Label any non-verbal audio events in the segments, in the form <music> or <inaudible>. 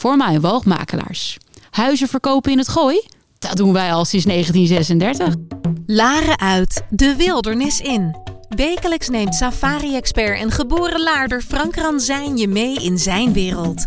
voor woogmakelaars. Huizen verkopen in het gooi? Dat doen wij al sinds 1936. Laren uit, de wildernis in. Wekelijks neemt safari-expert en geboren laarder Frank Ranzijn je mee in zijn wereld.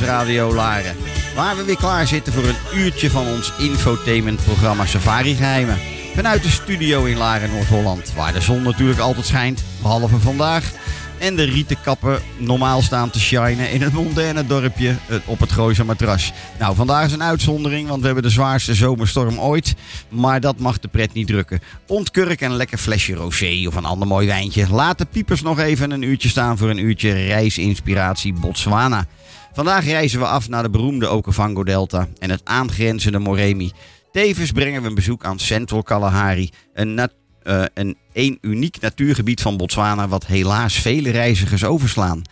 Radio Laren. Waar we weer klaar zitten voor een uurtje van ons infotainmentprogramma Safari Geheimen. Vanuit de studio in Laren, Noord-Holland. Waar de zon natuurlijk altijd schijnt, behalve vandaag. En de rietenkappen normaal staan te shinen in het moderne dorpje op het Gooise matras. Nou, vandaag is een uitzondering, want we hebben de zwaarste zomerstorm ooit. Maar dat mag de pret niet drukken. Ontkurk en een lekker flesje rosé of een ander mooi wijntje. Laat de piepers nog even een uurtje staan voor een uurtje reisinspiratie Botswana. Vandaag reizen we af naar de beroemde Okavango Delta en het aangrenzende Moremi. Tevens brengen we een bezoek aan Central Kalahari, een, een, een uniek natuurgebied van Botswana wat helaas vele reizigers overslaan.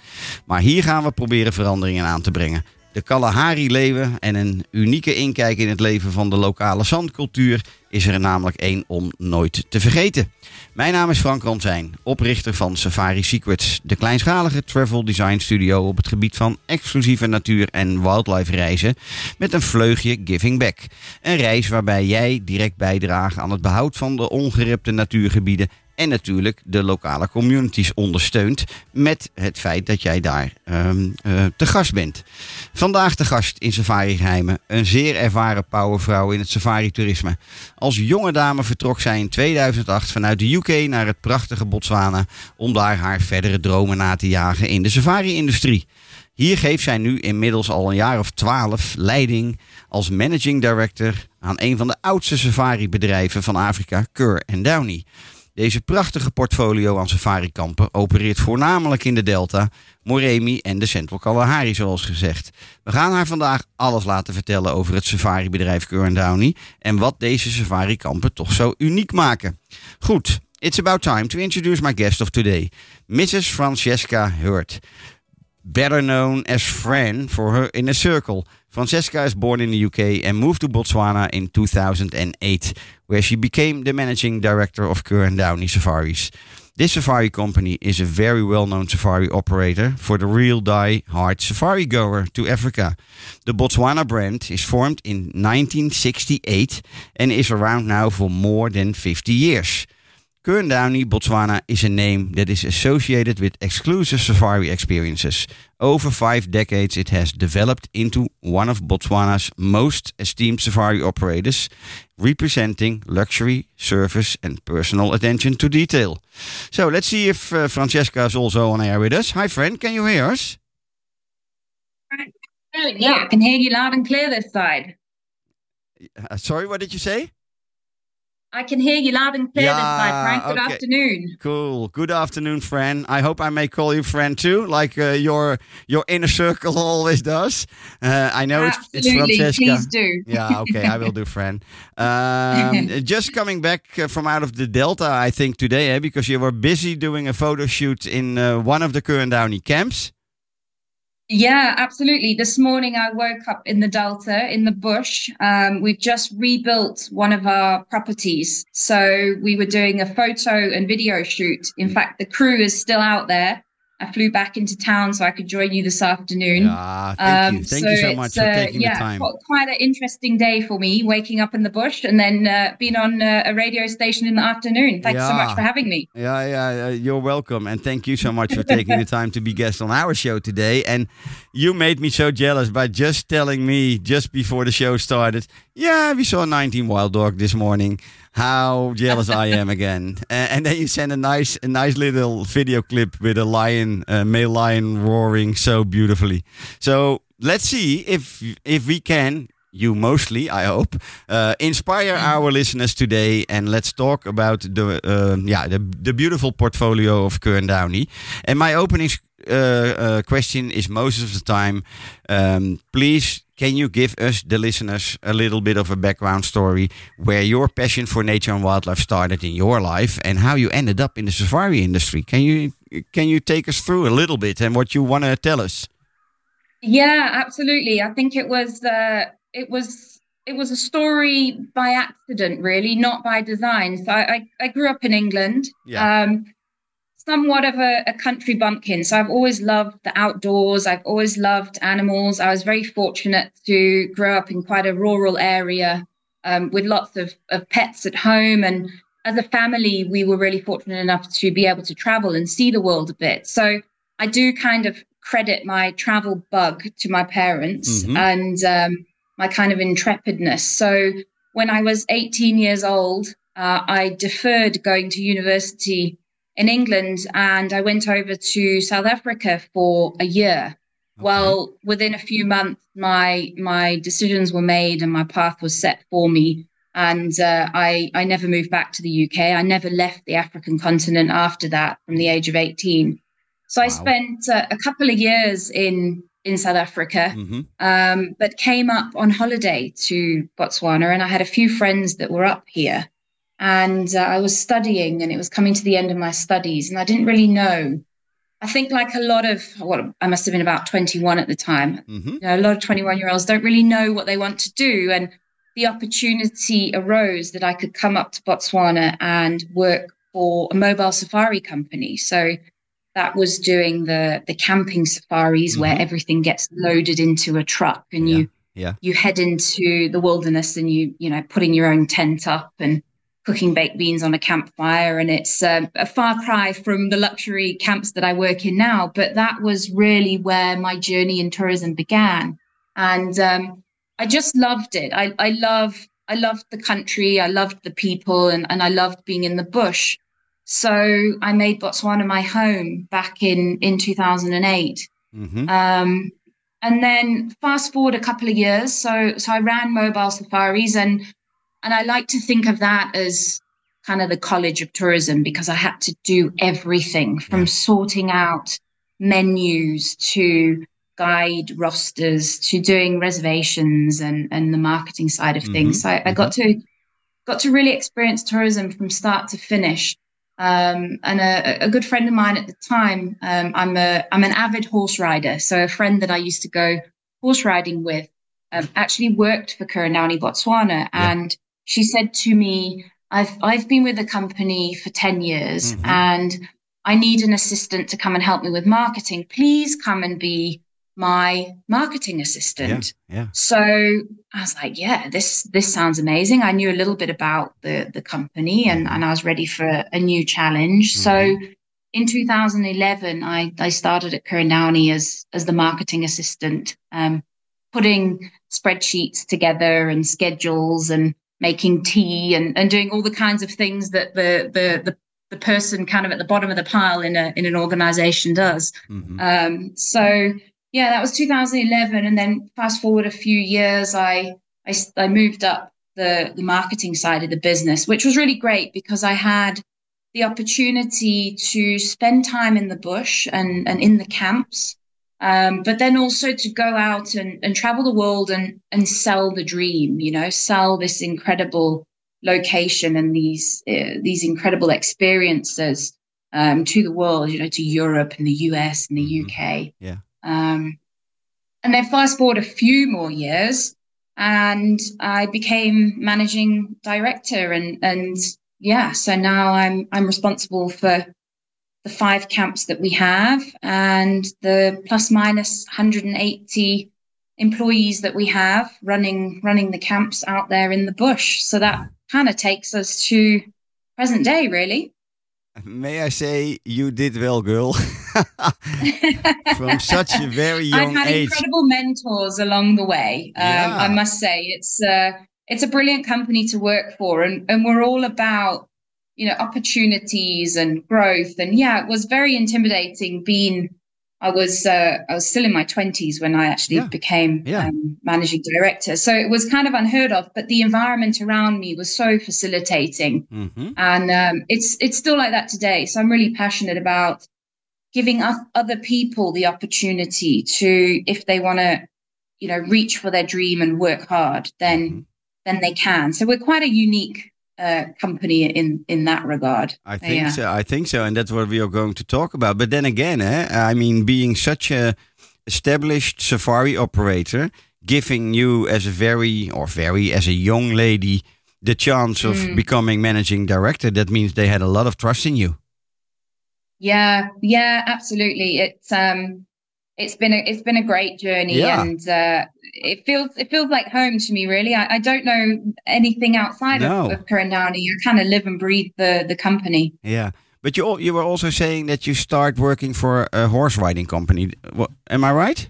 Maar hier gaan we proberen veranderingen aan te brengen. De Kalahari-leeuwen en een unieke inkijk in het leven van de lokale zandcultuur is er namelijk één om nooit te vergeten. Mijn naam is Frank Ransijn, oprichter van Safari Secrets, de kleinschalige travel design studio op het gebied van exclusieve natuur- en wildlife reizen met een vleugje giving back. Een reis waarbij jij direct bijdraagt aan het behoud van de ongerepte natuurgebieden en natuurlijk de lokale communities ondersteunt met het feit dat jij daar um, uh, te gast bent. Vandaag de gast in Safari Geheimen, een zeer ervaren powervrouw in het safari-toerisme. Als jonge dame vertrok zij in 2008 vanuit de UK naar het prachtige Botswana om daar haar verdere dromen na te jagen in de safari-industrie. Hier geeft zij nu inmiddels al een jaar of twaalf leiding als managing director aan een van de oudste safari-bedrijven van Afrika, Cur Downey. Deze prachtige portfolio aan safarikampen opereert voornamelijk in de Delta, Moremi en de Central Kalahari zoals gezegd. We gaan haar vandaag alles laten vertellen over het safaribedrijf Curran Downey en wat deze safarikampen toch zo uniek maken. Goed, it's about time to introduce my guest of today, Mrs. Francesca Hurt. Better known as Fran for her inner circle. Francesca is born in the UK and moved to Botswana in 2008, where she became the managing director of Ker & Downey Safaris. This safari company is a very well known safari operator for the real die hard safari goer to Africa. The Botswana brand is formed in 1968 and is around now for more than 50 years. Downey, Botswana is a name that is associated with exclusive safari experiences. Over five decades, it has developed into one of Botswana's most esteemed safari operators, representing luxury, service, and personal attention to detail. So let's see if uh, Francesca is also on air with us. Hi, friend, can you hear us? Yeah, I can hear you loud and clear this side. Uh, sorry, what did you say? I can hear you loud and clear yeah, this side, Frank. Good okay. afternoon. Cool. Good afternoon, friend. I hope I may call you friend too, like uh, your your inner circle <laughs> always does. Uh, I know it's, it's Francesca. Please do. <laughs> yeah, okay, I will do, friend. Um, <laughs> just coming back uh, from out of the Delta, I think today, eh, because you were busy doing a photo shoot in uh, one of the Downey camps. Yeah, absolutely. This morning I woke up in the Delta in the bush. Um, we've just rebuilt one of our properties. So we were doing a photo and video shoot. In fact, the crew is still out there. I flew back into town so I could join you this afternoon. Yeah, thank you. Um, Thank so you so much for uh, taking yeah, the time. qu- Quite an interesting day for me, waking up in the bush and then uh, being on uh, a radio station in the afternoon. Thanks so much for having me. Yeah, yeah, uh, you're welcome. And thank you so much for taking the time to be guest on our show today. And you made me so jealous by just telling me just before the show started, yeah, we saw 19 Wild Dog this morning. How jealous I am again. Uh, and then you send a nice, a nice little video clip with a lion, a male lion roaring so beautifully. So let's see if if we can you mostly, I hope, uh, inspire our listeners today. And let's talk about the uh, yeah the, the beautiful portfolio of Ker & Downey. And my opening uh, uh, question is most of the time, um, please. Can you give us, the listeners, a little bit of a background story where your passion for nature and wildlife started in your life and how you ended up in the safari industry? Can you can you take us through a little bit and what you want to tell us? Yeah, absolutely. I think it was uh, it was it was a story by accident, really, not by design. So I, I, I grew up in England, Yeah. um, somewhat of a, a country bumpkin. So I've always loved the outdoors. I've always loved animals. I was very fortunate to grow up in quite a rural area um, with lots of, of pets at home. And as a family, we were really fortunate enough to be able to travel and see the world a bit. So I do kind of credit my travel bug to my parents Mhm. and um, my kind of intrepidness. So when I was 18 years old, uh, I deferred going to university in England and I went over to South Africa for a year. Well, within a few months, my my decisions were made and my path was set for me, and uh, I I never moved back to the UK. I never left the African continent after that, from the age of eighteen. So I spent uh, a couple of years in in South Africa, hmm um, but came up on holiday to Botswana, and I had a few friends that were up here, and uh, I was studying, and it was coming to the end of my studies, and I didn't really know. I think, like a lot of, well, I must have been about 21 at the time. hmm You know, a lot of 21 year olds don't really know what they want to do, and the opportunity arose that I could come up to Botswana and work for a mobile safari company. So that was doing the the camping safaris where Mhm. everything gets loaded into a truck and you yeah. you head into the wilderness and you you know putting your own tent up and cooking baked beans on a campfire and it's um, a far cry from the luxury camps that I work in now but that was really where my journey in tourism began. And um, I just loved it. I, I love I loved the country I loved the people and, and I loved being in the bush. So I made Botswana my home back in in 2008 hmm um, and then fast forward a couple of years, so so I ran mobile safaris, and and I like to think of that as kind of the college of tourism because I had to do everything from yeah. sorting out menus to guide rosters to doing reservations and, and the marketing side of things. Mm-hmm. So I, I, got mm-hmm. to got to really experience tourism from start to finish. Um, and a, a, good friend of mine at the time, um, I'm a I'm an avid horse rider. So a friend that I used to go horse riding with um, actually worked for Ker & Downey Botswana, and yeah. She said to me, "I've I've been with the company for ten years, mm-hmm. and I need an assistant to come and help me with marketing. Please come and be my marketing assistant. Yeah, yeah. So I was like, yeah, this this sounds amazing. I knew a little bit about the the company and, and I was ready for a, new challenge. Mm-hmm. So in 2011, I, I started at Ker & Downey as as the marketing assistant, um, putting spreadsheets together and schedules and making tea and, and doing all the kinds of things that the the the the person kind of at the bottom of the pile in a in an organization does. Mm-hmm. Um, so yeah, that was 2011. And then fast forward a few years, I, I, I moved up the, the marketing side of the business, which was really great because I had the opportunity to spend time in the bush and, and in the camps, um, but then also to go out and, and travel the world and, and sell the dream, you know, sell this incredible location and these uh, these incredible experiences um, to the world, you know, to Europe and the US and the mm-hmm. UK. Yeah. Um, and then fast forward a few more years, and I became managing director, and and yeah, so now I'm I'm responsible for the five camps that we have and the plus minus 180 employees that we have running running the camps out there in the bush. So that kind of takes us to present day, really. May I say you did well, girl. <laughs> From such a very <laughs> young age, I've had age. incredible mentors along the way. Um, yeah. I must say, it's uh, it's a brilliant company to work for, and and we're all about you know opportunities and growth. And yeah, it was very intimidating being I was uh, I was still in my twenties when I actually yeah. became yeah. Um, managing director. So it was kind of unheard of, but the environment around me was so facilitating, mm-hmm. and um, it's it's still like that today. So I'm really passionate about giving other people the opportunity to, if they want to, you know, reach for their dream and work hard, then mm-hmm. then they can. So we're quite a unique uh, company in in that regard. I think yeah. so. I think so, and that's what we are going to talk about. But then again, eh, I mean, being such a established safari operator, giving you as a very or very as a young lady the chance of mm. becoming managing director, that means they had a lot of trust in you. Yeah, yeah, absolutely. It's um it's been a it's been a great journey yeah. and uh, it feels it feels like home to me really I, I don't know anything outside no. of, of Ker & Downey you kind of live and breathe the the company yeah but you you were also saying that you start working for a horse riding company what, am I right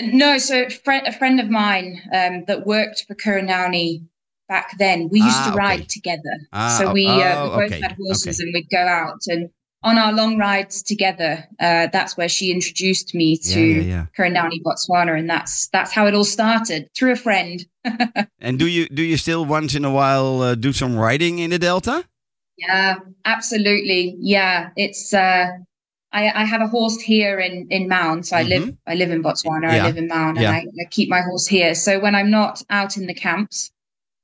no so a friend, a friend of mine um, that worked for Ker & Downey back then we used ah, to ride together ah, so we, oh, uh, we both okay. had horses okay. and we'd go out and on our long rides together, uh, that's where she introduced me to yeah, yeah, yeah. Botswana, and that's that's how it all started through a friend. <laughs> and do you do you still once in a while uh, do some riding in the Delta? Yeah, absolutely. Yeah, it's. Uh, I, I have a horse here in in Maun, so I mm-hmm. live I live in Botswana. I live in Maun, and I, I keep my horse here. So when I'm not out in the camps,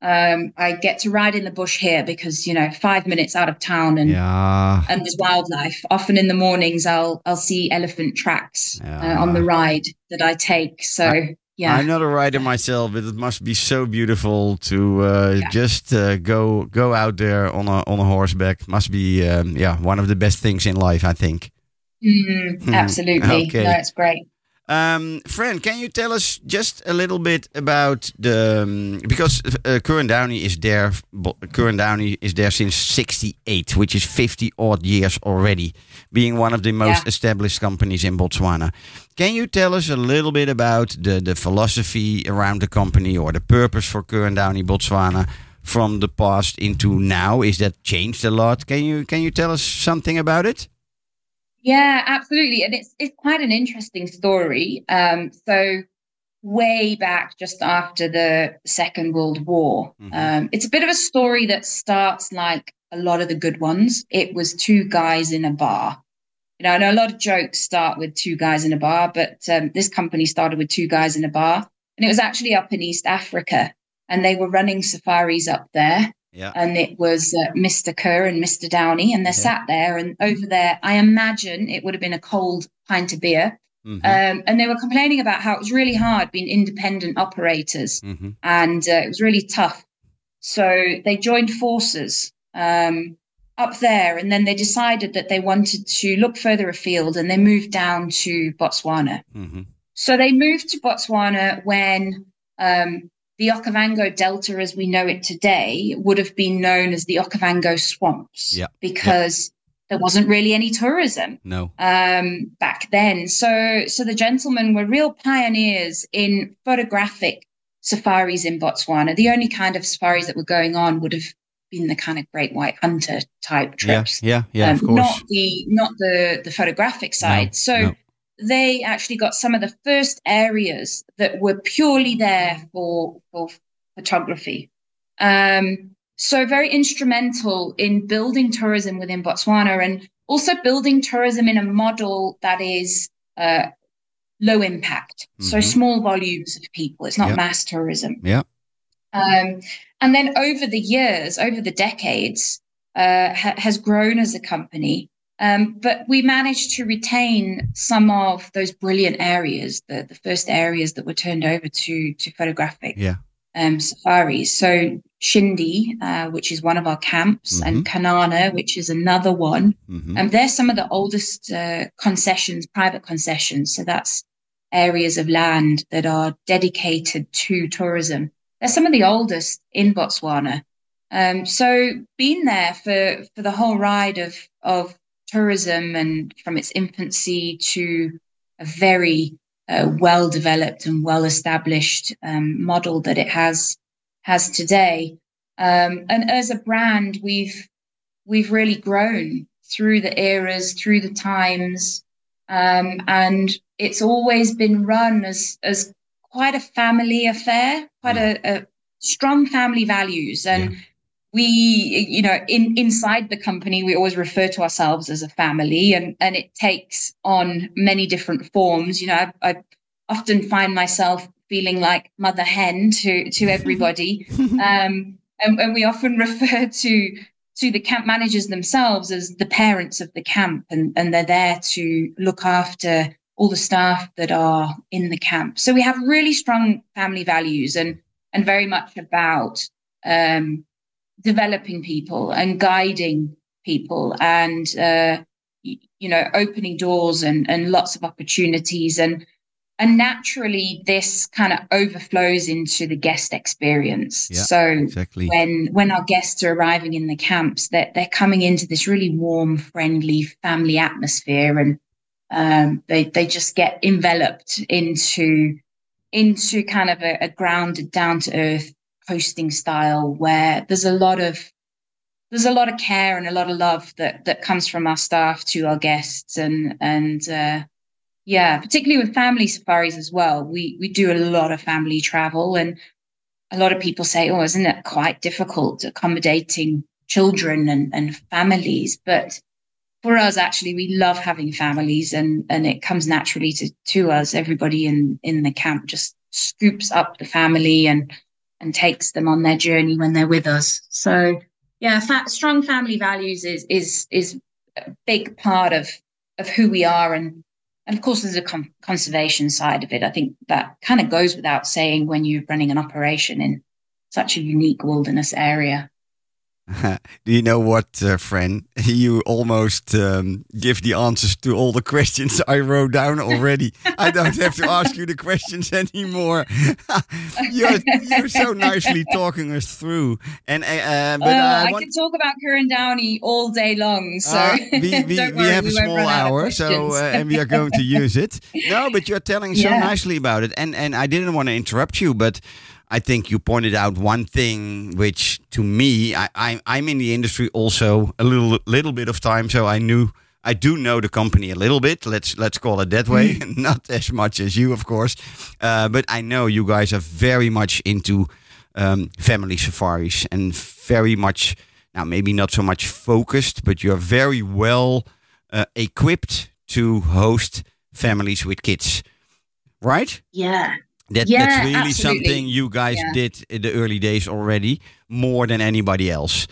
um, I get to ride in the bush here because you know five minutes out of town and yeah. and there's wildlife. Often in the mornings, I'll I'll see elephant tracks yeah. uh, on the ride that I take. So I, yeah, I'm not a rider myself, but it must be so beautiful to uh, yeah. just uh, go go out there on a on a horseback. Must be um, yeah one of the best things in life, I think. Mm, absolutely, okay. no, it's great. Um, Fran, can you tell us just a little bit about the um, because uh, Ker & Downey is there. Ker & Downey is there since '68, which is 50 odd years already, being one of the most yeah. established companies in Botswana. Can you tell us a little bit about the the philosophy around the company or the purpose for Ker & Downey Botswana from the past into now? Is that changed a lot? Can you can you tell us something about it? Yeah, absolutely. And it's it's quite an interesting story. Um, so way back just after the Second World War. Mm-hmm. Um, it's a bit of a story that starts like a lot of the good ones, it was two guys in a bar. You know, I know a lot of jokes start with two guys in a bar, but um, this company started with two guys in a bar, and it was actually up in East Africa, and they were running safaris up there. Yeah. And it was uh, Mr. Ker and Mr. Downey, and they're Yeah. sat there, and over there, I imagine it would have been a cold pint of beer. Mhm. Um, and they were complaining about how it was really hard being independent operators Mhm. and uh, it was really tough. So they joined forces um, up there, and then they decided that they wanted to look further afield, and they moved down to Botswana. Mhm. So they moved to Botswana when um, the Okavango Delta, as we know it today, would have been known as the Okavango Swamps Yeah. because there wasn't really any tourism No. um, back then. So, so the gentlemen were real pioneers in photographic safaris in Botswana. The only kind of safaris that were going on would have been the kind of great white hunter type Yeah. trips, Yeah. Yeah. of um, course. not the not the the photographic side. so. no. They actually got some of the first areas that were purely there for for photography. Um, so very instrumental in building tourism within Botswana and also building tourism in a model that is uh, low impact. So Mhm. small volumes of people. It's not Yeah. mass tourism. Yeah. Um, and then over the years, over the decades, uh, ha- has grown as a company. Um, but we managed to retain some of those brilliant areas, the, the first areas that were turned over to to photographic Yeah. um, safaris. So Shinde, uh, which is one of our camps, and Kanana, which is another one. Mhm. And they're some of the oldest uh, concessions, private concessions. So that's areas of land that are dedicated to tourism. They're some of the oldest in Botswana. Um, so being there for, for the whole ride of, of tourism and from its infancy to a very uh, well developed and well established um, model that it has has today. Um, and as a brand, we've we've really grown through the eras, through the times, um, and it's always been run as as quite a family affair, quite a, a strong family values, and we, you know, in inside the company, we always refer to ourselves as a family, and and it takes on many different forms. You know, I, I often find myself feeling like mother hen to to <laughs> everybody, um, and, and we often <laughs> refer to to the camp managers themselves as the parents of the camp, and and they're there to look after all the staff that are in the camp. So we have really strong family values, and and very much about um, developing people and guiding people and uh, you know opening doors and and lots of opportunities and and naturally this kind of overflows into the guest experience Yeah, so Exactly. when when our guests are arriving in the camps that they're, coming into this really warm friendly family atmosphere and um, they they just get enveloped into into kind of a, a grounded down to earth hosting style where there's a lot of there's a lot of care and a lot of love that that comes from our staff to our guests and and uh, yeah particularly with family safaris as well. We we do a lot of family travel and a lot of people say oh isn't it quite difficult accommodating children and, and families? But for us actually we love having families and and it comes naturally to to us. Everybody in in the camp just scoops up the family and and takes them on their journey when they're with us. So yeah fa- strong family values is is is a big part of of who we are. And and of course there's a con- conservation side of it. I think that kind of goes without saying when you're running an operation in such a unique wilderness area <laughs> Do you know what, uh, Fran? <laughs> You almost um, give the answers to all the questions I wrote down already. <laughs> I don't have to ask you the questions anymore. you're, you're so nicely talking us through. And uh, uh, but Uh, I I want could talk about Ker & Downey all day long. So Uh, we we, we worry, have a we won't small hour, so uh, and we are going to use it. No, but you're telling so nicely about it, and and I didn't want to interrupt you, but I think you pointed out one thing which, to me, I, I I'm in the industry also a little little bit of time, so I knew. I do know the company a little bit. Let's let's call it that way. <laughs> Not as much as you, of course, uh, but I know you guys are very much into um, family safaris and very much now maybe not so much focused, but you're very well uh, equipped to host families with kids, right? Yeah. That, yeah, that's really absolutely. something you guys Yeah. did in the early days already, more than anybody else.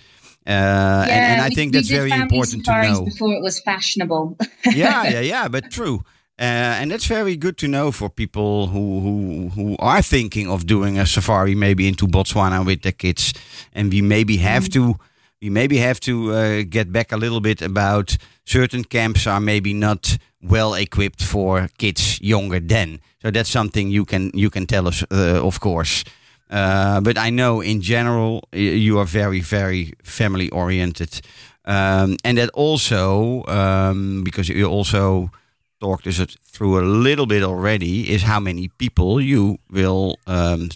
Uh, and, and I we- think we that's very important to know. Before it was fashionable. yeah, yeah, <laughs> yeah, but true. Uh, and that's very good to know for people who, who who are thinking of doing a safari, maybe into Botswana with their kids, and we maybe have to we maybe have to uh, get back a little bit about certain camps are maybe not well equipped for kids younger than. So that's something you can you can tell us, uh, of course. Uh, but I know in general you are very very family oriented, um, and that also um, because you also talked us it through a little bit already is how many people you will um,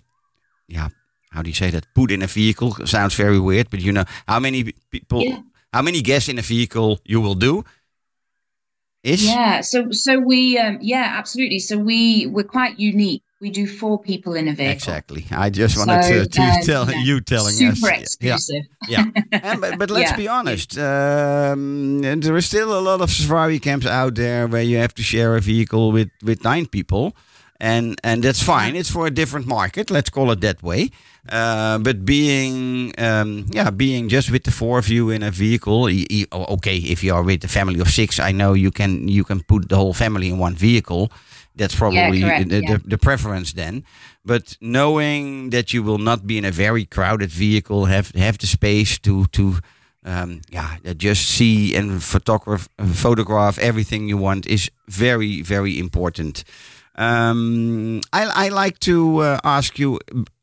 yeah how do you say that put in a vehicle sounds very weird but you know how many people Yeah. how many guests in a vehicle you will do is Yeah, so so we um yeah, absolutely. So we we're quite unique. We do four people in a vehicle. exactly i just wanted So, to, to uh, <laughs> tell yeah, you telling Super us yeah exclusive. yeah. And, but, but <laughs> let's Yeah. be honest. Um, there is still a lot of safari camps out there where you have to share a vehicle with, with nine people. And, and that's fine. It's for a different market. Let's call it that way. Uh, but being, um, yeah, being just with the four of you in a vehicle. y- y- o- Okay, if you are with a family of six, I know you can you can put the whole family in one vehicle. That's probably correct, the, yeah. the, the preference then. But knowing that you will not be in a very crowded vehicle, have have the space to to um, yeah, just see and photograph photograph everything you want is very very important. Um, I I like to uh, ask you: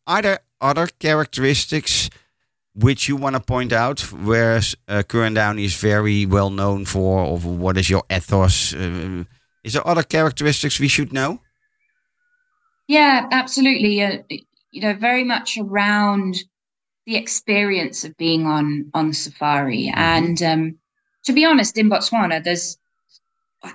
Are there other characteristics which you want to point out? Whereas uh, Ker & Downey is very well known for, of what is your ethos? Uh, is there other characteristics we should know? Yeah, absolutely. Uh, you know, very much around the experience of being on on safari. And um, to be honest, in Botswana, there's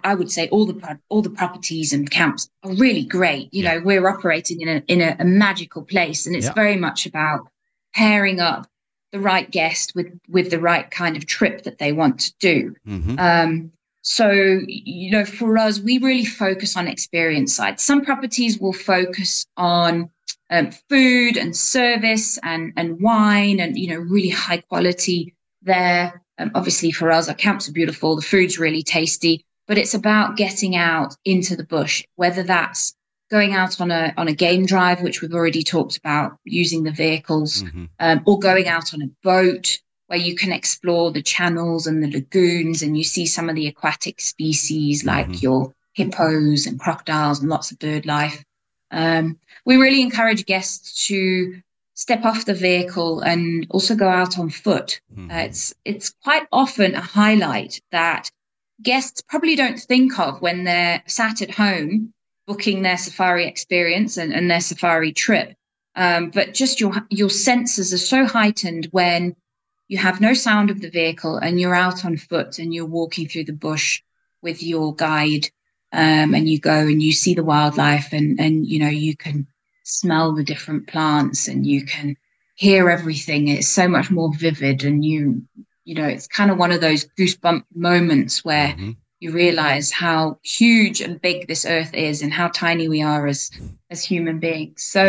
I would say all the all the properties and camps are really great. You Yeah. know, we're operating in a in a, a magical place, and it's Yeah. very much about pairing up the right guest with with the right kind of trip that they want to do. Mm-hmm. Um, so, you know, for us, we really focus on experience side. Some properties will focus on um, food and service and, and wine and, you know, really high quality there. Um, obviously, for us, our camps are beautiful. The food's really tasty, but it's about getting out into the bush, whether that's going out on a on a game drive, which we've already talked about, using the vehicles, Mm-hmm. um, or going out on a boat where you can explore the channels and the lagoons and you see some of the aquatic species like Mhm. your hippos and crocodiles and lots of bird life. Um, we really encourage guests to step off the vehicle and also go out on foot. Mm-hmm. Uh, it's it's quite often a highlight that guests probably don't think of when they're sat at home booking their safari experience and, and their safari trip. Um, but just your your senses are so heightened when you have no sound of the vehicle and you're out on foot and you're walking through the bush with your guide um, and you go and you see the wildlife and and you know you can smell the different plants and you can hear everything it's so much more vivid and you you know it's kind of one of those goosebump moments where Mhm. you realize how huge and big this earth is and how tiny we are as as human beings so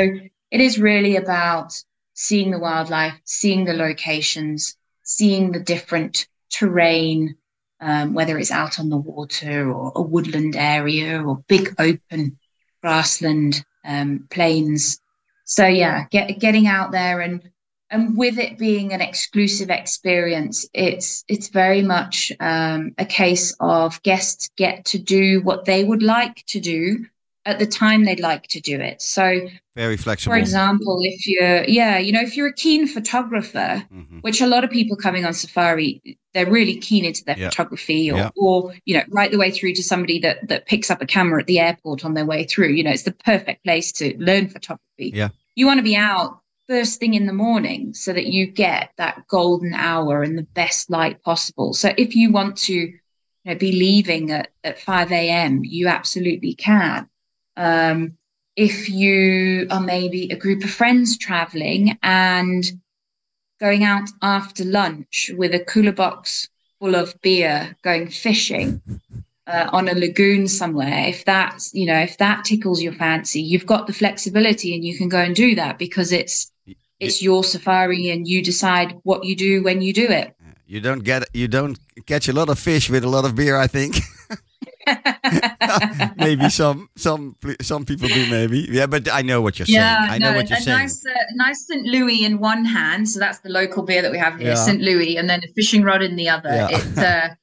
it is really about seeing the wildlife seeing the locations seeing the different terrain um, whether it's out on the water or a woodland area or big open grassland um, plains so yeah get, getting out there and and with it being an exclusive experience it's it's very much um, a case of guests get to do what they would like to do at the time they'd like to do it so Very flexible. for example if you're yeah you know if you're a keen photographer Mhm. which a lot of people coming on safari they're really keen into their Yeah. photography or, Yeah. or you know right the way through to somebody that that picks up a camera at the airport on their way through you know it's the perfect place to learn photography Yeah. you want to be out first thing in the morning so that you get that golden hour and the best light possible. So if you want to you know, be leaving at, at 5 a.m you absolutely can. Um, if you are maybe a group of friends traveling and going out after lunch with a cooler box full of beer, going fishing uh, on a lagoon somewhere, if that's, you know, if that tickles your fancy, you've got the flexibility and you can go and do that because it's, it's your safari and you decide what you do when you do it. You don't get, you don't catch a lot of fish with a lot of beer, I think. <laughs> <laughs> maybe some some some people do maybe yeah but i know what you're yeah, saying i know what you're a saying nice, uh, nice st louis in one hand so that's the local beer that we have here yeah. st louis and then a fishing rod in the other yeah. it uh, <laughs>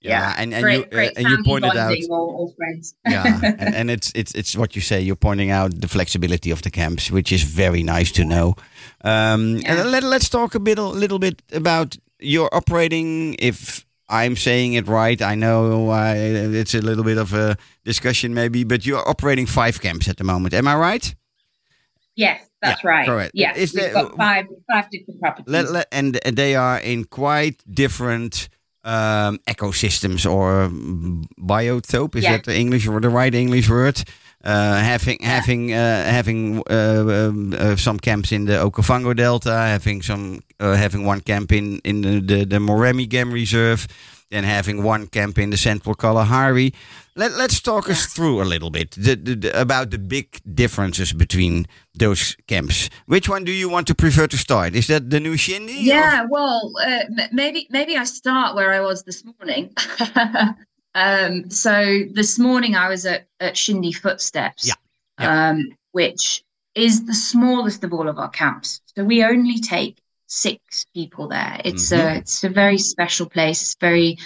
yeah, and, and great, you uh, and you pointed out or friends. yeah, and, and it's it's it's what you say. You're pointing out the flexibility of the camps, which is very nice to know. Um, yeah. And let, let's talk a bit a little bit about your operating. If I'm saying it right. I know uh, it's a little bit of a discussion, maybe, but you're operating five camps at the moment. Am I right? Yes, that's yeah, right. Correct. Yeah, Is we've there, got five five different properties, let, let, and they are in quite different um, ecosystems or biotope. Is yeah. that the English or the right English word? Uh, having having uh, having uh, um, uh, some camps in the Okavango Delta, having some uh, having one camp in in the the, the Moremi Game Reserve, then having one camp in the Central Kalahari. Let Let's talk yeah. us through a little bit the, the, the, about the big differences between those camps. Which one do you want to prefer to start? Is that the new Shinde? Yeah, or? well, uh, maybe maybe I start where I was this morning. <laughs> Um, so this morning I was at, at Shinde Footsteps, yeah. yeah. Um, which is the smallest of all of our camps. So we only take six people there. It's mm-hmm. a it's a very special place. It's very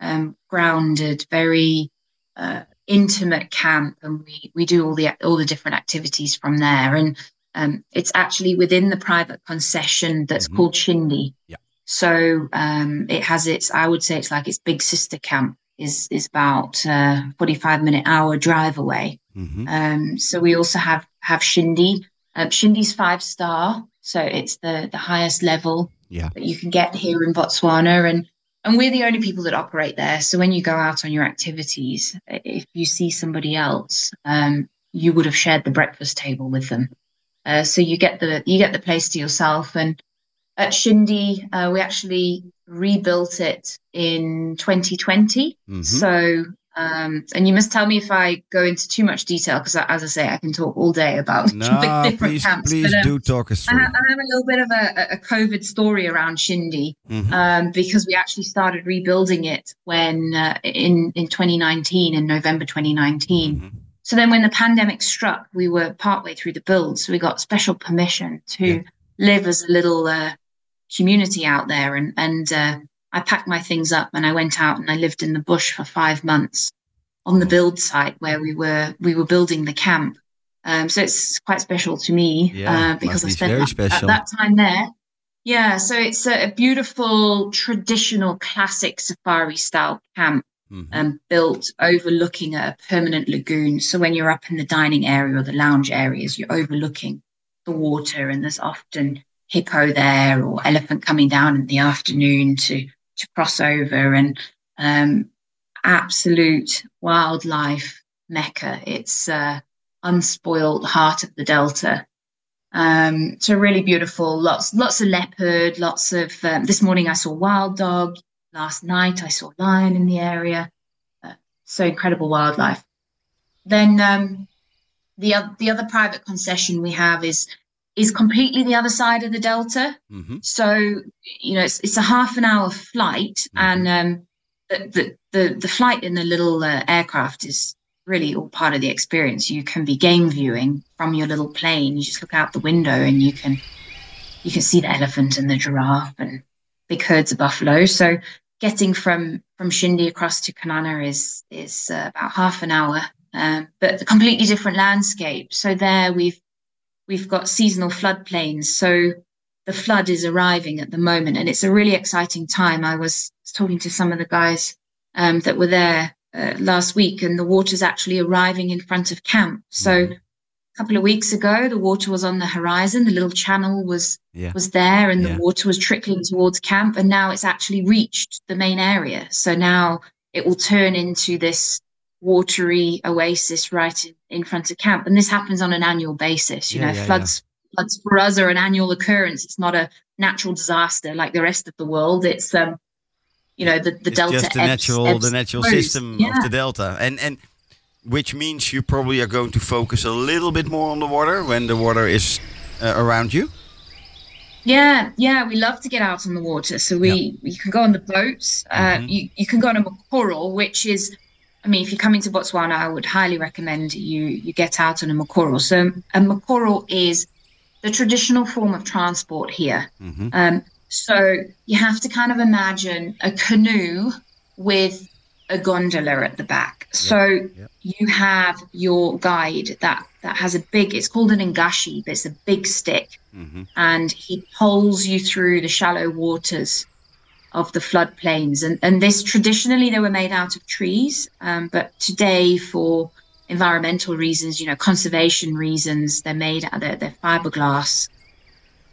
um, grounded, very uh, intimate camp, and we we do all the all the different activities from there. And um, it's actually within the private concession that's mm-hmm. called Shinde. Yeah. So um, it has its, I would say, it's like its big sister camp is is about a 45 minute hour drive away. Mm-hmm. Um, so we also have have Shinde. Uh, Shinde's five star, so it's the the highest level yeah. that you can get here in Botswana, and and we're the only people that operate there. So when you go out on your activities, if you see somebody else, um, you would have shared the breakfast table with them. Uh, so you get the you get the place to yourself, and at Shinde, uh, we actually rebuilt it in 2020. Mm-hmm. So, um, and you must tell me if I go into too much detail because, as I say, I can talk all day about <laughs> no, different please, camps. Please but, um, do talk us through. I have, I have, a little bit of a, a COVID story around Shinde mm-hmm. um, because we actually started rebuilding it when uh, in in 2019, in November 2019. Mm-hmm. So then, when the pandemic struck, we were partway through the build, so we got special permission to yeah. live as a little uh, community out there. And, and uh, I packed my things up and I went out and I lived in the bush for five months on the build site where we were we were building the camp. Um, so it's quite special to me yeah, uh, because I spent that, at that time there. Yeah, so it's a, a beautiful, traditional, classic safari style camp mm-hmm. um, built overlooking a permanent lagoon. So when you're up in the dining area or the lounge areas, you're overlooking the water, and there's often hippo there or elephant coming down in the afternoon to to cross over and um, absolute wildlife mecca. It's uh, unspoiled heart of the delta. Um, so really beautiful. Lots lots of leopard. Lots of um, this morning I saw wild dog. Last night I saw lion in the area. Uh, so incredible wildlife. Then um, the the other private concession we have is is completely the other side of the delta. Mm-hmm. So you know it's it's a half an hour flight, mm-hmm. and um, the, the, the the flight in the little uh, aircraft is really all part of the experience. You can be game viewing from your little plane. You just look out the window and you can you can see the elephant and the giraffe and big herds of buffalo. So getting from from Shinde across to Kanana is is uh, about half an hour, um, but a completely different landscape. So there we've we've got seasonal floodplains. So the flood is arriving at the moment, and it's a really exciting time. I was talking to some of the guys um, that were there uh, last week, and the water's actually arriving in front of camp. So mm-hmm. a couple of weeks ago, the water was on the horizon. The little channel was yeah. was there, and yeah. the water was trickling towards camp. And now it's actually reached the main area. So now it will turn into this watery oasis right in, in front of camp. And this happens on an annual basis. You yeah, know, yeah, floods floods for us are an annual occurrence. It's not a natural disaster like the rest of the world. It's um, you know, the, the it's delta. just the ebbs- natural ebbs the natural flows. system Yeah. of the delta, and and which means you probably are going to focus a little bit more on the water when the water is uh, around you. Yeah, yeah, we love to get out on the water. So we you can go on the boats. Uh, Mhm. you you can go on a mokoro, which is, I mean, if you're coming to Botswana, I would highly recommend you you get out on a mokoro. So a mokoro is the traditional form of transport here. hmm Um, so you have to kind of imagine a canoe with a gondola at the back. So you have your guide that that has a big. It's called an ngashi, but it's a big stick hmm and he pulls you through the shallow waters of the floodplains. And, and this traditionally they were made out of trees, um, but today for environmental reasons, you know, conservation reasons, they're made out they're, they're fiberglass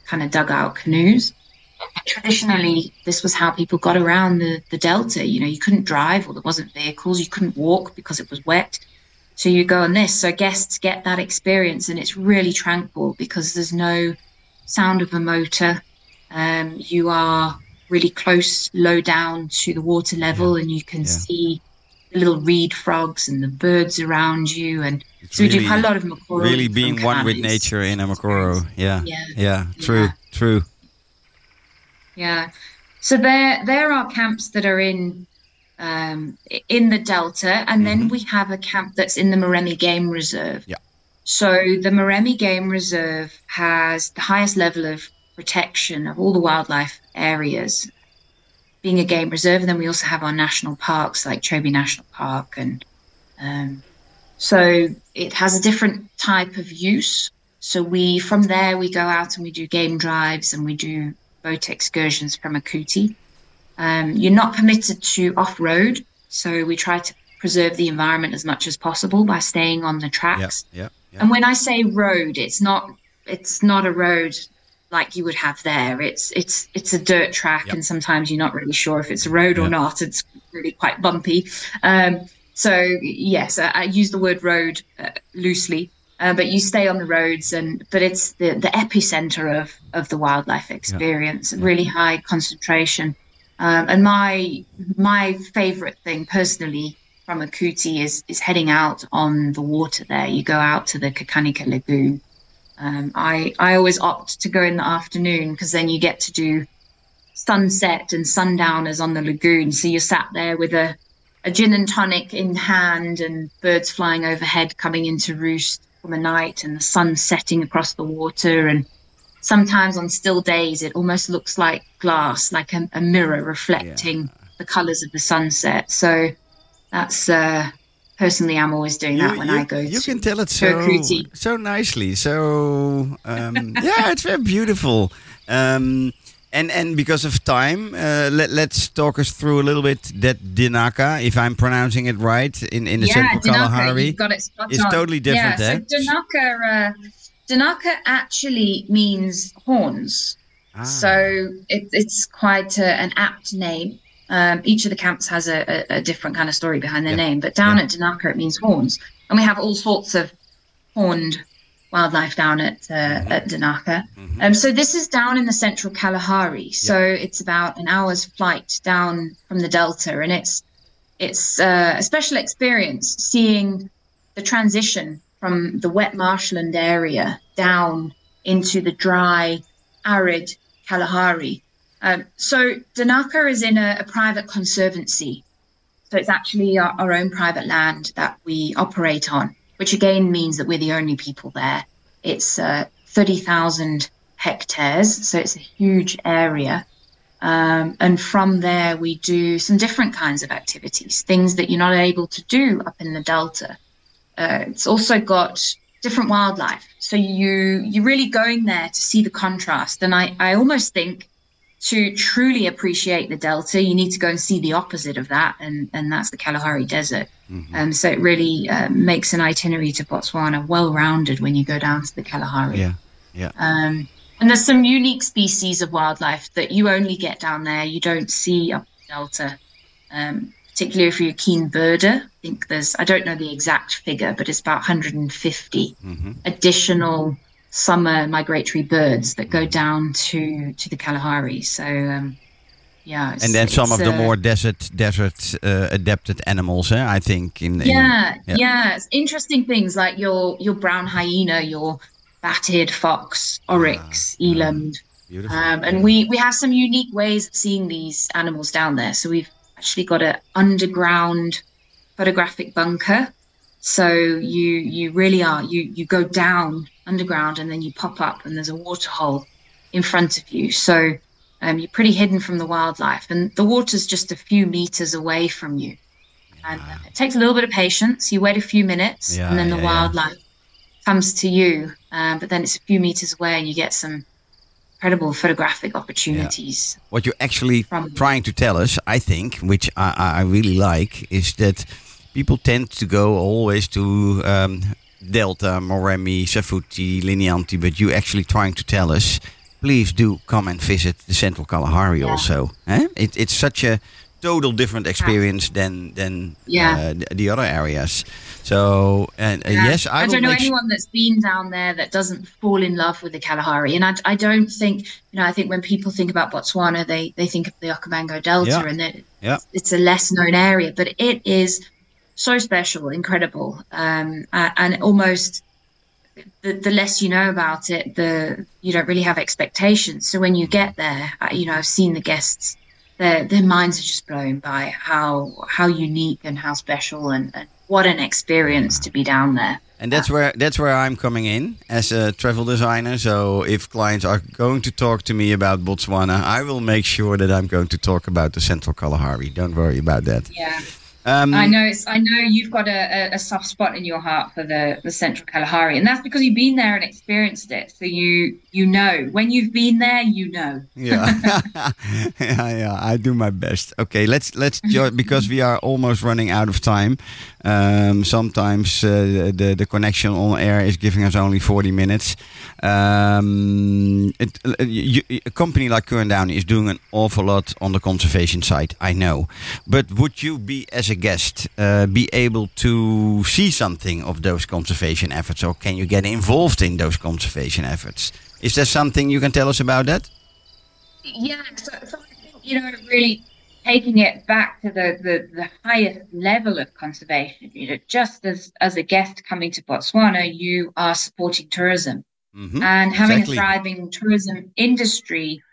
kind of dugout canoes. Traditionally, this was how people got around the, the delta. You know, you couldn't drive or there wasn't vehicles, you couldn't walk because it was wet. So you go on this. So guests get that experience, and it's really tranquil because there's no sound of a motor. Um, you are really close, low down to the water level, and you can yeah. see the little reed frogs and the birds around you. And It's so we do quite a lot of mokoro. really being one with nature in a mokoro. Yeah, Yeah. yeah, true, Yeah. true. Yeah. So there there are camps that are in um, in the delta, and then Mhm. we have a camp that's in the Moremi Game Reserve. Yeah. So the Moremi Game Reserve has the highest level of protection of all the wildlife areas, being a game reserve. And then we also have our national parks like Chobe National Park, and um, so it has a different type of use. So we from there we go out and we do game drives and we do boat excursions from Okuti. Um, you're not permitted to off road, so we try to preserve the environment as much as possible by staying on the Yeah, tracks. yeah, yeah. And when I say road, it's not it's not a road like you would have there. It's it's it's a dirt track, Yep. and sometimes you're not really sure if it's a road or not. It's really quite bumpy. Um, so yes, I, I use the word road uh, loosely, uh, but you stay on the roads, and but it's the the epicenter of of the wildlife experience. Really high concentration. Um, and my my favorite thing personally from Okuti is is heading out on the water there. You go out to the Xakanaxa Lagoon. Um, I I always opt to go in the afternoon because then you get to do sunset and sundowners on the lagoon. So you're sat there with a a gin and tonic in hand and birds flying overhead coming into roost from the night and the sun setting across the water. And sometimes on still days it almost looks like glass like a, a mirror reflecting the colors of the sunset. So that's uh personally i'm always doing that when i go you to can tell it so so nicely. So um, <laughs> yeah, it's very beautiful. Um, and and because of time, uh, let let's talk us through a little bit that Dinaka, if I'm pronouncing it right, in in the yeah, central Dinaka, Kalahari. got it is totally different, yeah, eh? So Dinaka, uh, Dinaka actually means horns. Ah, So it, it's quite a, an apt name. Um, each of the camps has a, a, a different kind of story behind their Yeah. name, but down Yeah. at Dinaka it means horns, and we have all sorts of horned wildlife down at uh, Mm-hmm. at Dinaka. Um, so this is down in the central Kalahari. So it's about an hour's flight down from the delta, and it's it's uh, a special experience seeing the transition from the wet marshland area down into the dry, arid Kalahari. Um, so Dinaka is in a, a private conservancy. So it's actually our, our own private land that we operate on, which again means that we're the only people there. It's uh, 30,000 hectares, so it's a huge area. Um, and from there, we do some different kinds of activities, things that you're not able to do up in the Delta. Uh, it's also got different wildlife. So you, you're really going there to see the contrast. And I, I almost think to truly appreciate the Delta, you need to go and see the opposite of that. And, and that's the Kalahari Desert. Um, so it really uh, makes an itinerary to Botswana well rounded when you go down to the Kalahari. yeah, yeah. Um, and there's some unique species of wildlife that you only get down there. You don't see up the Delta, um, particularly if you're a keen birder. I think there's, I don't know the exact figure, but it's about 150 hmm additional summer migratory birds that go down to to the Kalahari. So um, yeah, and then some of the more desert desert uh, adapted animals, eh? I think. In, in yeah, yeah, yeah, It's interesting things like your your brown hyena, your bat-eared fox, oryx, ah, eland. Um, and we we have some unique ways of seeing these animals down there. So we've actually got an underground photographic bunker. So you you really are you you go down underground and then you pop up and there's a water hole in front of you. So um, you're pretty hidden from the wildlife, and the water's just a few meters away from you. And uh, it takes a little bit of patience. You wait a few minutes, yeah, and then the yeah, wildlife yeah. comes to you. Um, but then it's a few meters away, and you get some incredible photographic opportunities. What you're actually trying to tell us, I think, which I, I, really like, is that people tend to go always to um, Delta, Moremi, Savuti, Linyanti, but you're actually trying to tell us please do come and visit the Central Kalahari yeah. also. Eh? It, it's such a total different experience than than yeah. uh, the, the, other areas. So and uh, yeah. yes, I, I don't know anyone that's been down there that doesn't fall in love with the Kalahari. And I, I don't think you know. I think when people think about Botswana, they they think of the Okavango Delta, yeah. and it, yeah. it's a less known area, but it is so special, incredible, um, and almost the, the less you know about it, the you don't really have expectations. So when you get there, you know, I've seen the guests, their their minds are just blown by how how unique and how special and, and what an experience to be down there. And that's where that's where I'm coming in as a travel designer. So if clients are going to talk to me about Botswana, I will make sure that I'm going to talk about the Central Kalahari. Don't worry about that. Yeah. Um, I know it's. I know you've got a, a, soft spot in your heart for the the Central Kalahari, and that's because you've been there and experienced it. So you you know when you've been there, you know. yeah, <laughs> yeah, yeah. I do my best. Okay, let's let's <laughs> because we are almost running out of time. Um, sometimes uh, the the connection on air is giving us only forty minutes. Um, it, uh, you, a company like Ker & Downey is doing an awful lot on the conservation side. I know, but would you be as a guest uh, be able to see something of those conservation efforts, or can you get involved in those conservation efforts? Is there something you can tell us about that? Yeah, so, so I think you know really taking it back to the, the, the highest level of conservation, you know, just as, as a guest coming to Botswana, you are supporting tourism. Mm-hmm, and having exactly. a thriving tourism industry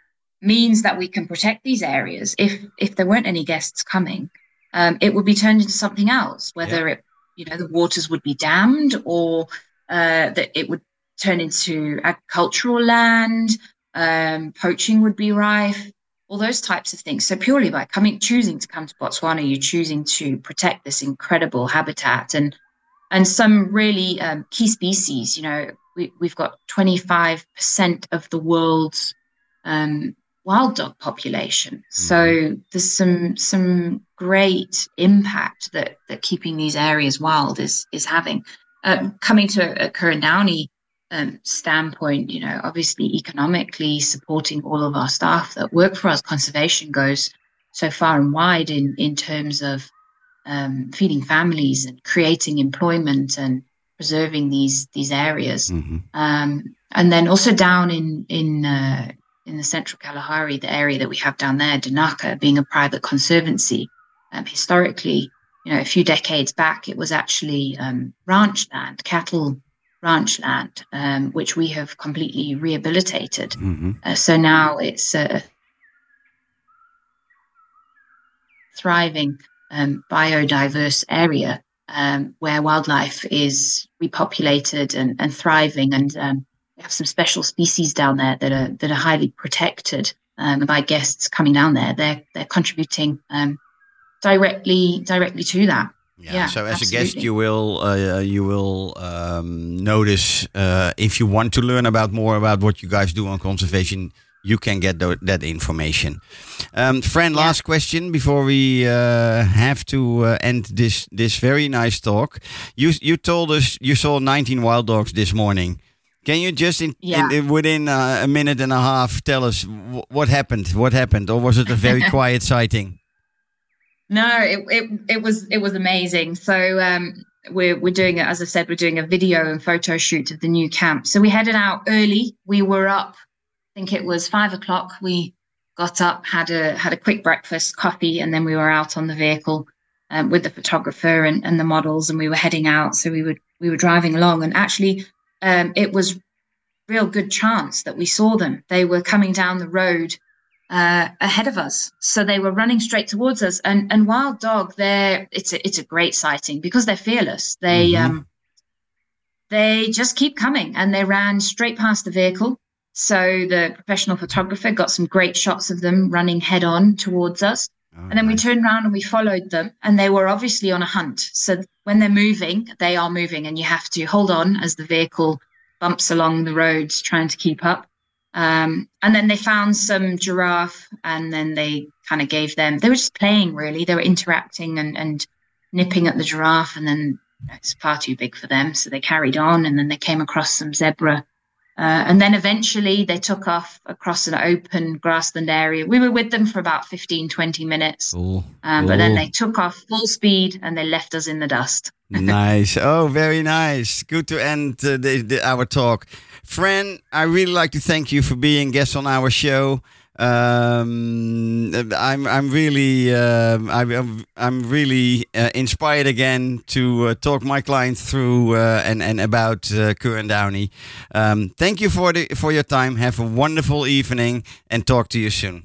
means that we can protect these areas. If if there weren't any guests coming, um, it would be turned into something else. Whether yeah. it, you know, the waters would be dammed, or uh, that it would turn into agricultural land. Um, poaching would be rife all those types of things. So purely by coming, choosing to come to Botswana, you're choosing to protect this incredible habitat and and some really um, key species. You know, we, we've got 25% of the world's um, wild dog population. Mm-hmm. So there's some some great impact that that keeping these areas wild is is having. Um, coming to a, a Downey um, standpoint, you know, obviously economically supporting all of our staff that work for us, conservation goes so far and wide in, in terms of um, feeding families and creating employment and preserving these these areas. Mm-hmm. Um, and then also down in in uh, in the central Kalahari, the area that we have down there, Dinaka, being a private conservancy, um, historically, you know, a few decades back, it was actually um, ranch land, cattle ranch land, um, which we have completely rehabilitated. Mm-hmm. Uh, so now it's a thriving, um, biodiverse area um, where wildlife is repopulated and, and thriving. And um, we have some special species down there that are that are highly protected um, by guests coming down there. They're they're contributing um, directly directly to that. Yeah. yeah so as absolutely. a guest, you will uh, you will um, notice uh, if you want to learn about more about what you guys do on conservation. You can get th that information. Um, friend, yeah. last question before we uh, have to uh, end this this very nice talk. You you told us you saw 19 wild dogs this morning. Can you just in, yeah. in within uh, a minute and a half tell us what happened? What happened, or was it a very <laughs> quiet sighting? No, it, it it was it was amazing. So um, we're we're doing it as I said, we're doing a video and photo shoot of the new camp. So we headed out early. We were up, I think it was five o'clock. We got up, had a had a quick breakfast, coffee, and then we were out on the vehicle um, with the photographer and, and the models, and we were heading out. So we would we were driving along, and actually, um, it was real good chance that we saw them. They were coming down the road uh, ahead of us. So they were running straight towards us. And and wild dog, they're it's a it's a great sighting because they're fearless. They mm-hmm. um they just keep coming and they ran straight past the vehicle. So the professional photographer got some great shots of them running head on towards us. Oh, and then nice. we turned around and we followed them, and they were obviously on a hunt. So when they're moving, they are moving, and you have to hold on as the vehicle bumps along the roads trying to keep up. Um, and then they found some giraffe and then they kind of gave them, they were just playing really. They were interacting and, and nipping at the giraffe and then it's far too big for them. So they carried on and then they came across some zebra. Uh, and then eventually they took off across an open grassland area. We were with them for about 15, 20 minutes. Um, but then they took off full speed and they left us in the dust. <laughs> nice. Oh, very nice. Good to end uh, the, the, our talk. Fran, I really like to thank you for being guest on our show. Um, I'm I'm really uh, I'm I'm really uh, inspired again to uh, talk my clients through uh, and and about uh, Downey. Um, thank you for the for your time. Have a wonderful evening and talk to you soon.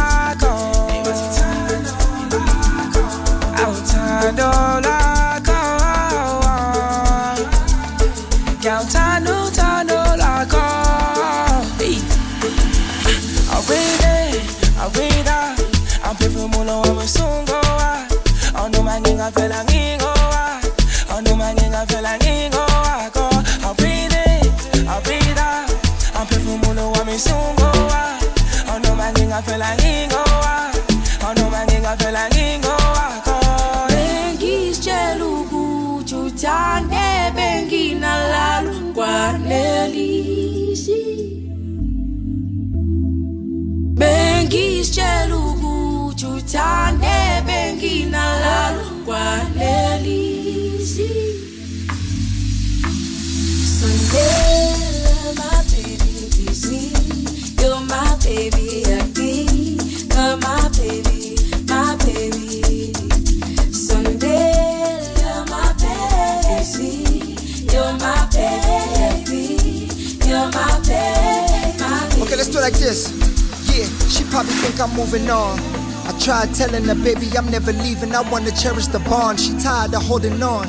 I'm never leaving. I wanna cherish the bond. She tired of holding on.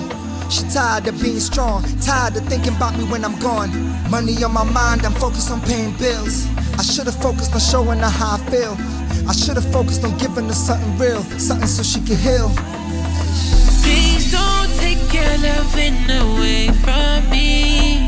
She tired of being strong, tired of thinking about me when I'm gone. Money on my mind, I'm focused on paying bills. I should've focused on showing her how I feel. I should've focused on giving her something real, something so she could heal. Please don't take your loving away from me.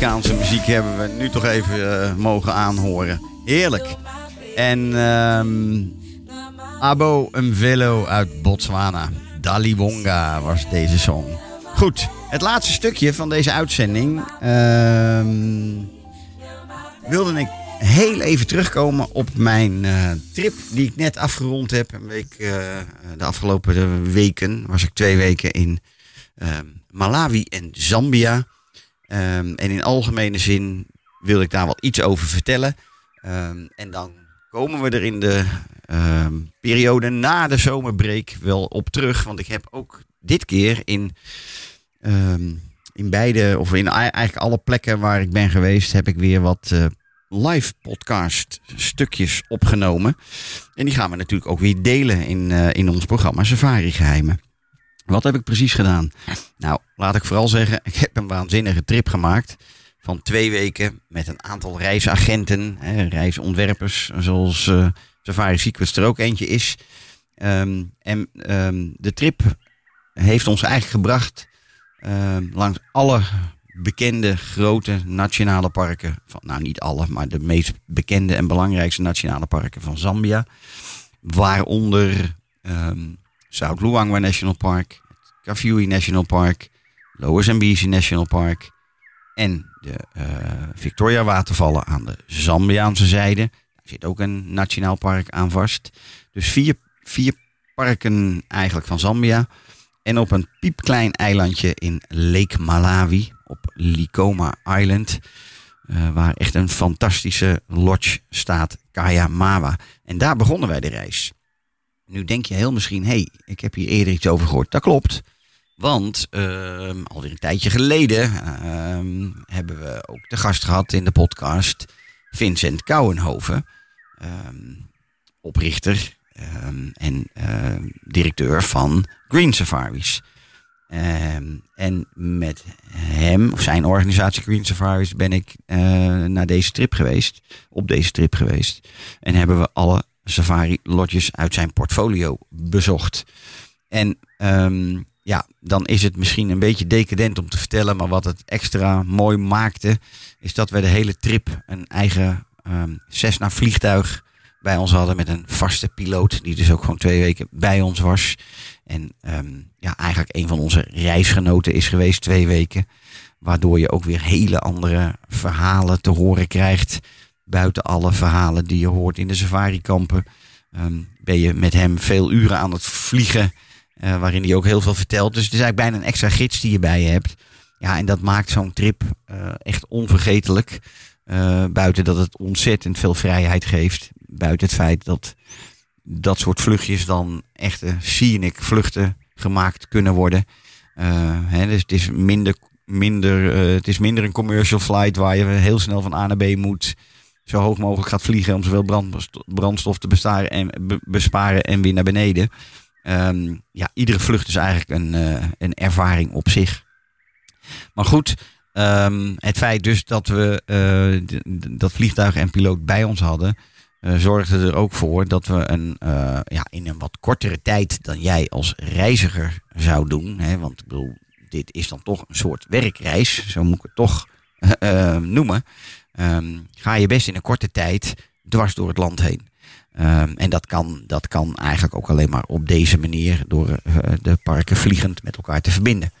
Afrikaanse muziek hebben we nu toch even eh, mogen aanhoren. Heerlijk. En ehm Abo Mvelo uit Botswana. Daliwonga was deze song. Goed, het laatste stukje van deze uitzending. ehm, wilde ik heel even terugkomen op mijn eh, trip die ik net afgerond heb. Een week, eh, de afgelopen weken was ik twee weken in ehm, Malawi en Zambia. Ehm, en in algemene zin wil ik daar wat iets over vertellen. Ehm, en dan komen we er in de ehm, periode na de zomerbreak wel op terug. Want ik heb ook dit keer in, in beide, of in ei- eigenlijk alle plekken waar ik ben geweest, heb ik weer wat eh, live podcast stukjes opgenomen. En die gaan we natuurlijk ook weer delen in, eh, in ons programma Safari Geheimen. Wat heb ik precies gedaan? Nou, laat ik vooral zeggen, ik heb een waanzinnige trip gemaakt. Van twee weken met een aantal reisagenten, hè, reisontwerpers, zoals eh, Safari Secrets er ook eentje is. Ehm, en ehm, de trip heeft ons eigenlijk gebracht ehm, langs alle bekende grote nationale parken. Van, nou, niet alle, maar de meest bekende en belangrijkste nationale parken van Zambia. Waaronder South Luangwa National Park, het National Park, Lower Zambezi National Park en de eh, Victoria Watervallen aan de Zambiaanse zijde. Daar zit ook een nationaal park aan vast. Dus vier, vier parken eigenlijk van Zambia. En op een piepklein eilandje in Lake Malawi, op Likoma Island. eh, waar echt een fantastische lodge staat, Kaya Mawa. En daar begonnen wij de reis. Nu denk je heel misschien, hé, hey, ik heb hier eerder iets over gehoord. Dat klopt. Want ehm, alweer een tijdje geleden ehm, hebben we ook de gast gehad in de podcast Vincent Kouwenhoven. ehm, oprichter en directeur van Green Safaris. En met hem, of zijn organisatie Green Safaris, ben ik eh, naar deze trip geweest. Op deze trip geweest. En hebben we alle safari lodges uit zijn portfolio bezocht. En ehm, ja, dan is het misschien een beetje decadent om te vertellen, maar wat het extra mooi maakte, is dat we de hele trip een eigen ehm Cessna vliegtuig bij ons hadden met een vaste piloot, die dus ook gewoon twee weken bij ons was. En ehm, ja, eigenlijk een van onze reisgenoten is geweest twee weken. Waardoor je ook weer hele andere verhalen te horen krijgt. Buiten alle verhalen die je hoort in de safarikampen. ehm, ben je met hem veel uren aan het vliegen. eh, waarin hij ook heel veel vertelt. Dus het is eigenlijk bijna een extra gids die je bij je hebt. Ja, en dat maakt zo'n trip eh, echt onvergetelijk. Eh, buiten dat het ontzettend veel vrijheid geeft. Buiten het feit dat dat soort vluchtjes dan echte scenic vluchten gemaakt kunnen worden. Hè, dus het is minder, minder, het is minder een commercial flight waar je heel snel van A naar B moet. Zo hoog mogelijk gaat vliegen om zoveel brandsto- brandstof te bestaren en, be- besparen en weer naar beneden. Ehm, ja, iedere vlucht is eigenlijk een, eh, een ervaring op zich. Maar goed, ehm, het feit dus dat we d- dat vliegtuig en piloot bij ons hadden, eh, zorgde er ook voor dat we een, ja, in een wat kortere tijd dan jij als reiziger zou doen. Hè, want ik bedoel, dit is dan toch een soort werkreis, zo moet ik het toch <laughs> noemen. Ehm, ga je best in een korte tijd dwars door het land heen. Ehm, en dat kan, dat kan eigenlijk ook alleen maar op deze manier door eh, de parken vliegend met elkaar te verbinden.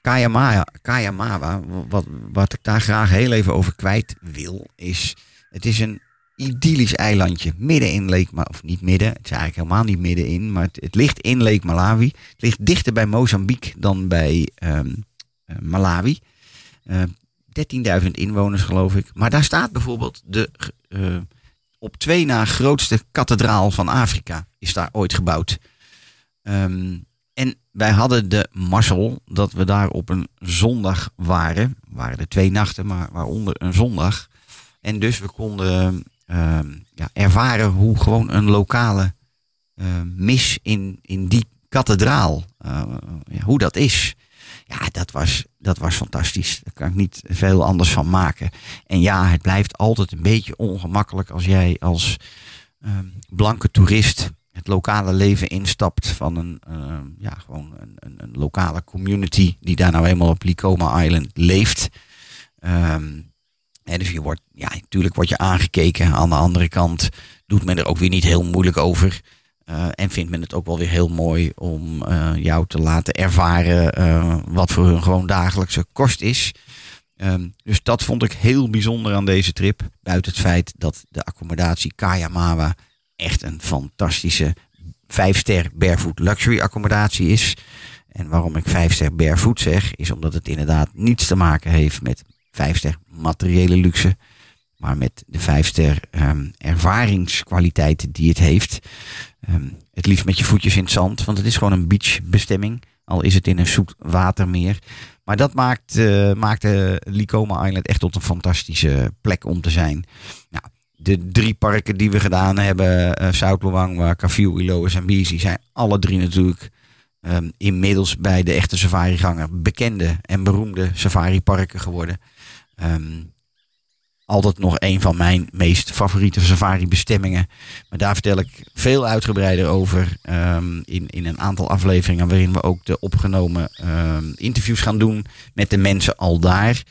Kayama, Kayamawa, wat, wat ik daar graag heel even over kwijt wil, is het is een idyllisch eilandje midden in Lake Malawi. Of niet midden, het is eigenlijk helemaal niet middenin, maar het, ligt in Lake Malawi. Het ligt dichter bij Mozambique dan bij eh, Malawi. 13.000 inwoners geloof ik. Maar daar staat bijvoorbeeld de eh, op twee na grootste kathedraal van Afrika. Is daar ooit gebouwd. Ehm, en wij hadden de mazzel dat we daar op een zondag waren. Waren er twee nachten, maar waaronder een zondag. En dus we konden ehm, ja, ervaren hoe gewoon een lokale eh, mis in, in die kathedraal, eh, ja, hoe dat is. Ja, dat was, dat was fantastisch. Daar kan ik niet veel anders van maken. En ja, het blijft altijd een beetje ongemakkelijk als jij als ehm, blanke toerist het lokale leven instapt van een, eh, ja, gewoon een, een, een lokale community die daar nou eenmaal op Likoma Island leeft. Ehm, en dus je wordt, ja, natuurlijk word je aangekeken. Aan de andere kant doet men er ook weer niet heel moeilijk over. Eh, en vindt men het ook wel weer heel mooi om eh, jou te laten ervaren eh, wat voor hun gewoon dagelijkse kost is. Ehm, dus dat vond ik heel bijzonder aan deze trip. Buiten het feit dat de accommodatie Kayamawa echt een fantastische 5-ster barefoot luxury accommodatie is. En waarom ik 5-ster barefoot zeg, is omdat het inderdaad niets te maken heeft met 5-ster materiële luxe. Maar met de 5-ster ehm, ervaringskwaliteit die het heeft. Ehm, het liefst met je voetjes in het zand, want het is gewoon een beachbestemming. Al is het in een zoet watermeer. Maar dat maakt, eh maakte Likoma Island echt tot een fantastische plek om te zijn. Nou, de drie parken die we gedaan hebben, eh South Luangwa, Kafiu, Ilo en Zambezi, zijn alle drie natuurlijk ehm, inmiddels bij de echte safariganger bekende en beroemde safariparken geworden. Ehm, altijd nog een van mijn meest favoriete safari-bestemmingen. Maar daar vertel ik veel uitgebreider over ehm, in, in een aantal afleveringen waarin we ook de opgenomen ehm, interviews gaan doen met de mensen al daar.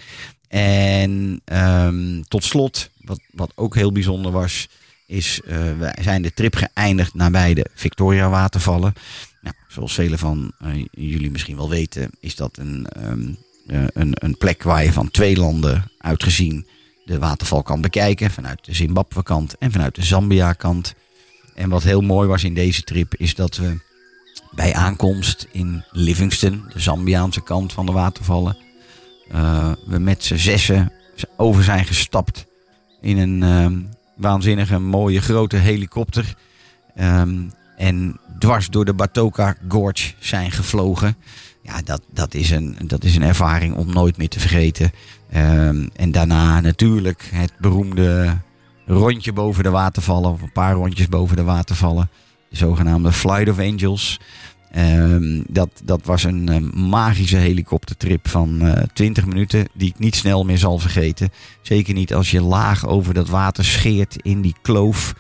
En ehm, tot slot, wat, wat ook heel bijzonder was, is uh, wij zijn de trip geëindigd nabij de Victoria watervallen. Nou, zoals velen van uh, jullie misschien wel weten, is dat een, uh, een, een plek waar je van twee landen uitgezien de waterval kan bekijken. Vanuit de Zimbabwe kant en vanuit de Zambia kant. En wat heel mooi was in deze trip is dat we bij aankomst in Livingston, de Zambiaanse kant van de watervallen, uh, we met z'n zessen over zijn gestapt in een uh, waanzinnige mooie grote helikopter. Um, en dwars door de Batoka Gorge zijn gevlogen. Ja, dat, dat, is een, dat is een ervaring om nooit meer te vergeten. Um, en daarna natuurlijk het beroemde rondje boven de watervallen, of een paar rondjes boven de watervallen. De zogenaamde Flight of Angels. Um, dat, dat was een um, magische helikoptertrip van uh, 20 minuten, die ik niet snel meer zal vergeten. Zeker niet als je laag over dat water scheert in die kloof.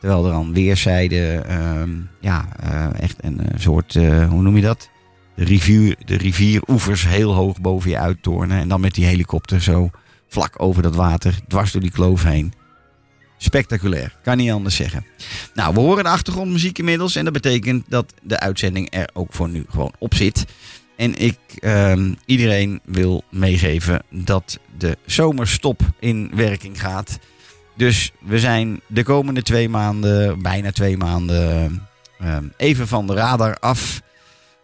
Terwijl er aan weerszijden um, ja, uh, echt een soort, hoe noem je dat? De, rivier, de rivieroevers heel hoog boven je uittornen. En dan met die helikopter zo vlak over dat water, dwars door die kloof heen. Spectaculair, kan niet anders zeggen. Nou, we horen de achtergrondmuziek inmiddels. En dat betekent dat de uitzending er ook voor nu gewoon op zit. En ik um, iedereen wil meegeven dat de zomerstop in werking gaat. Dus we zijn de komende twee maanden, bijna twee maanden, um, even van de radar af.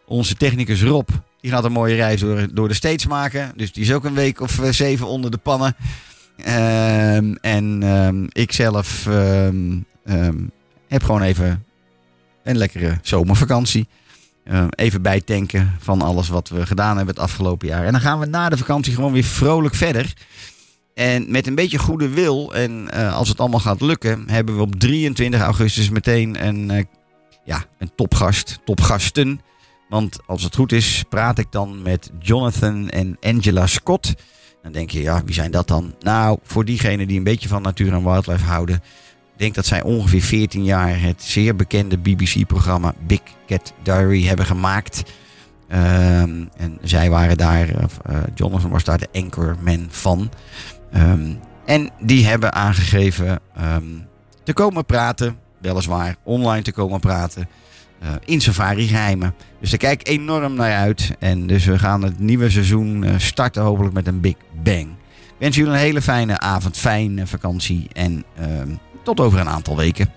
Onze technicus Rob, die gaat een mooie reis door, door de States maken. Dus die is ook een week of zeven onder de pannen. Um, en um, ik zelf um, heb gewoon even een lekkere zomervakantie. even bijtanken van alles wat we gedaan hebben het afgelopen jaar. En dan gaan we na de vakantie gewoon weer vrolijk verder. En met een beetje goede wil, en uh, als het allemaal gaat lukken, hebben we op 23 augustus meteen een, uh, ja, een topgast, topgasten. Want als het goed is, praat ik dan met Jonathan en Angela Scott. Dan denk je, ja, wie zijn dat dan? Nou, voor diegenen die een beetje van natuur en wildlife houden. Ik denk dat zij ongeveer 14 jaar het zeer bekende BBC-programma Big Cat Diary hebben gemaakt. Um, en zij waren daar, uh, Jonathan was daar de anchorman van. Um, en die hebben aangegeven um, te komen praten, weliswaar online te komen praten. Uh, in Safari geheimen. Dus daar kijk ik enorm naar uit. En dus we gaan het nieuwe seizoen uh, starten hopelijk met een big bang. Ik wens jullie een hele fijne avond, fijne vakantie en uh, tot over een aantal weken.